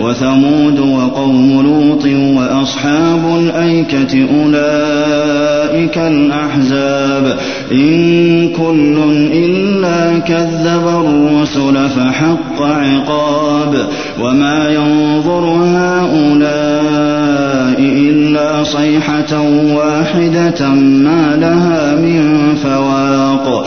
وثمود وقوم لوط وأصحاب الأيكة أولئك الأحزاب. إن كل إلا كذب الرسل فحق عقاب. وما ينظر هؤلاء إلا صيحة واحدة ما لها من فواق.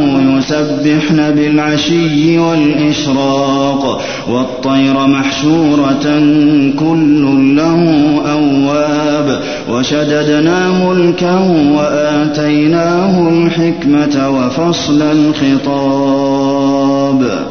يسبحن بالعشي والإشراق والطير محشورة كل له أواب وشددنا ملكه وآتيناه الحكمة وفصل الخطاب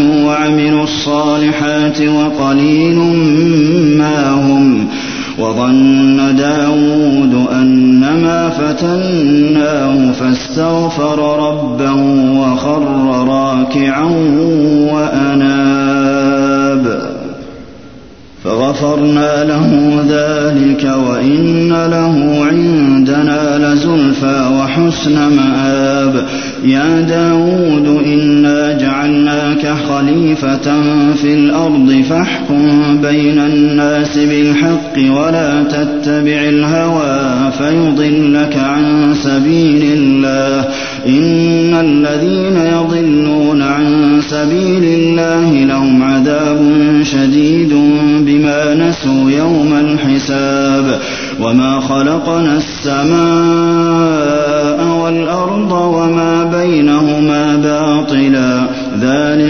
الصالحات وقليل ما هم وظن داود أنما فتناه فاستغفر ربه وخر راكعا وأناب فغفرنا له ذلك وإن له عندنا وحسن مآب. يا داود إنا جعلناك خليفة في الأرض فاحكم بين الناس بالحق ولا تتبع الهوى فيضلك عن سبيل الله. إن الذين يضلون عن سبيل الله لهم عذاب شديد بما نسوا يوم الحساب. وما خلقنا السماء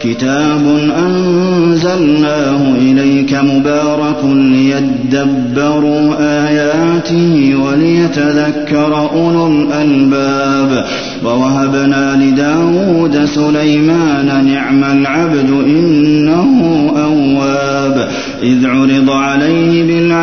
كتاب أنزلناه إليك مبارك ليدبروا آياته وليتذكر أولو الألباب ووهبنا لداود سليمان نعم العبد إنه أواب إذ عرض عليه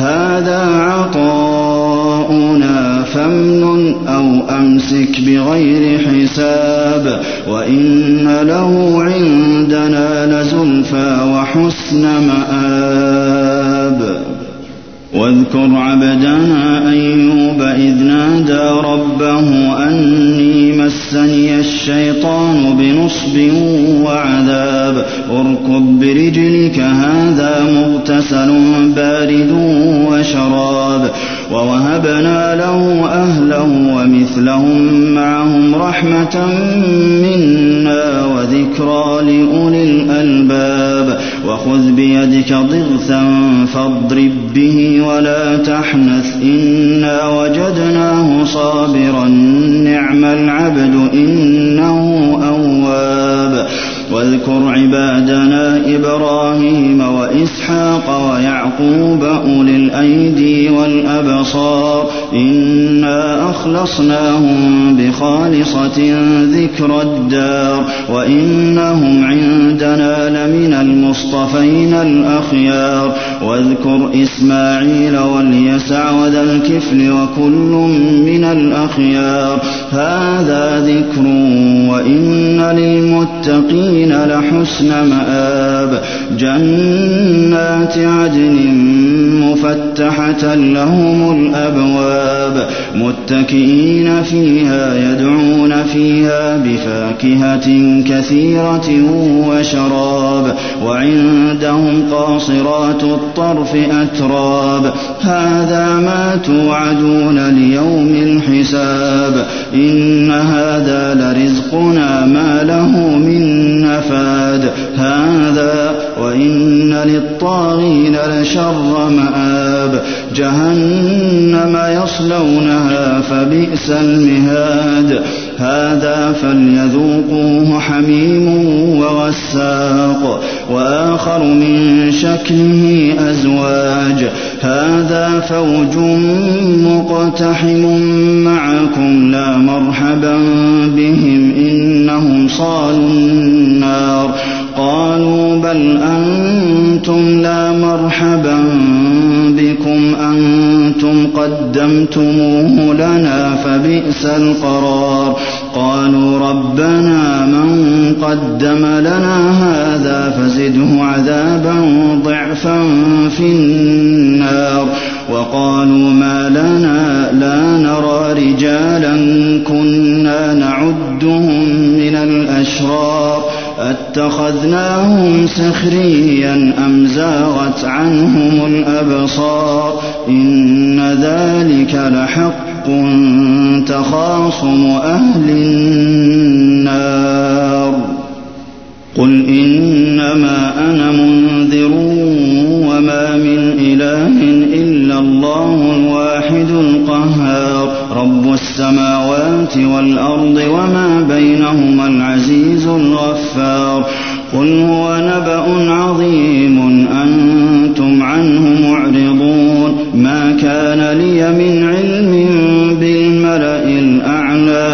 هذا عطاؤنا فامنن أو أمسك بغير حساب وإن له عندنا لزلفى وحسن مآب واذكر عبدنا أيوب إذ نادى ربه أني مسني الشيطان بنصب وعذاب اركب برجلك هذا مغتسل بارد وشراب ووهبنا له أهله ومثلهم معهم رحمة منا وذكرى لأولي الألباب. وخذ بيدك ضغثا فاضرب به ولا تحنث. إنا وجدناه صابرا. نعم العبد إنه أواب. واذكر عبادنا إبراهيم وإسحاق ويعقوب أولي الأيدي والأبصار إنا أخلصناهم بخالصة ذكر الدار وإنهم عندنا لمن المصطفين الأخيار واذكر إسماعيل واليسع وذا الكفل وكل من الأخيار هذا ذكر وإن للمتقين لحسن مآب جنات عدن مفتحة لهم الأبواب متكئين فيها يدعون فيها بفاكهة كثيرة وشراب وعندهم قاصرات الطرف أتراب هذا ما توعدون ليوم الحساب إن هذا لرزقنا ما له من نفاد هذا وإن للطاغين لشر مآب. جهنم يصلونها فبئس المهاد. هذا فليذوقوه حميم وغساق. وآخر من شكله أزواج. هذا فوج مقتحم معكم لا مرحبا بهم إنهم صالوا النار. قدمتموه لنا فبئس القرار. قالوا ربنا من قدم لنا هذا فزده عذابا ضعفا في النار. وقالوا ما لنا لا نرى رجالا كنا نعدهم من الأشرار. أتخذناهم سخريا أم زاغت عنهم الأبصار؟ إن ذلك لحق تخاصم أهل النار. قل إنما أنا منذر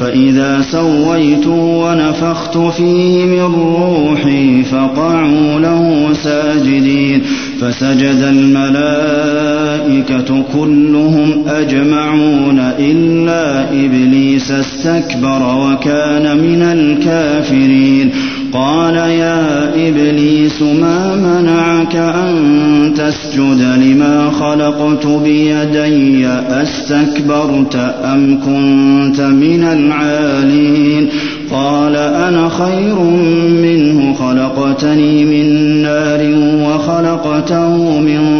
فإذا سويت ونفخت فيه من روحي فقعوا له ساجدين فسجد الملائكة كلهم أجمعون إلا إبليس استكبر وكان من الكافرين قال يا إبليس ما منعك أن تسجد لما خلقت بيدي؟ أستكبرت أم كنت من العالين؟ قال أنا خير منه خلقتني من نار وخلقته من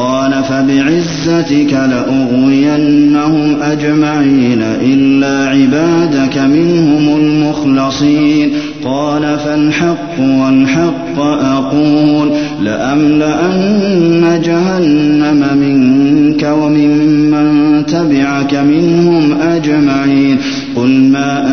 قال فبعزتك لأغوينهم أجمعين إلا عبادك منهم المخلصين. قال فالحق والحق أقول لأملأن جهنم منك وممن تبعك منهم أجمعين. قل ما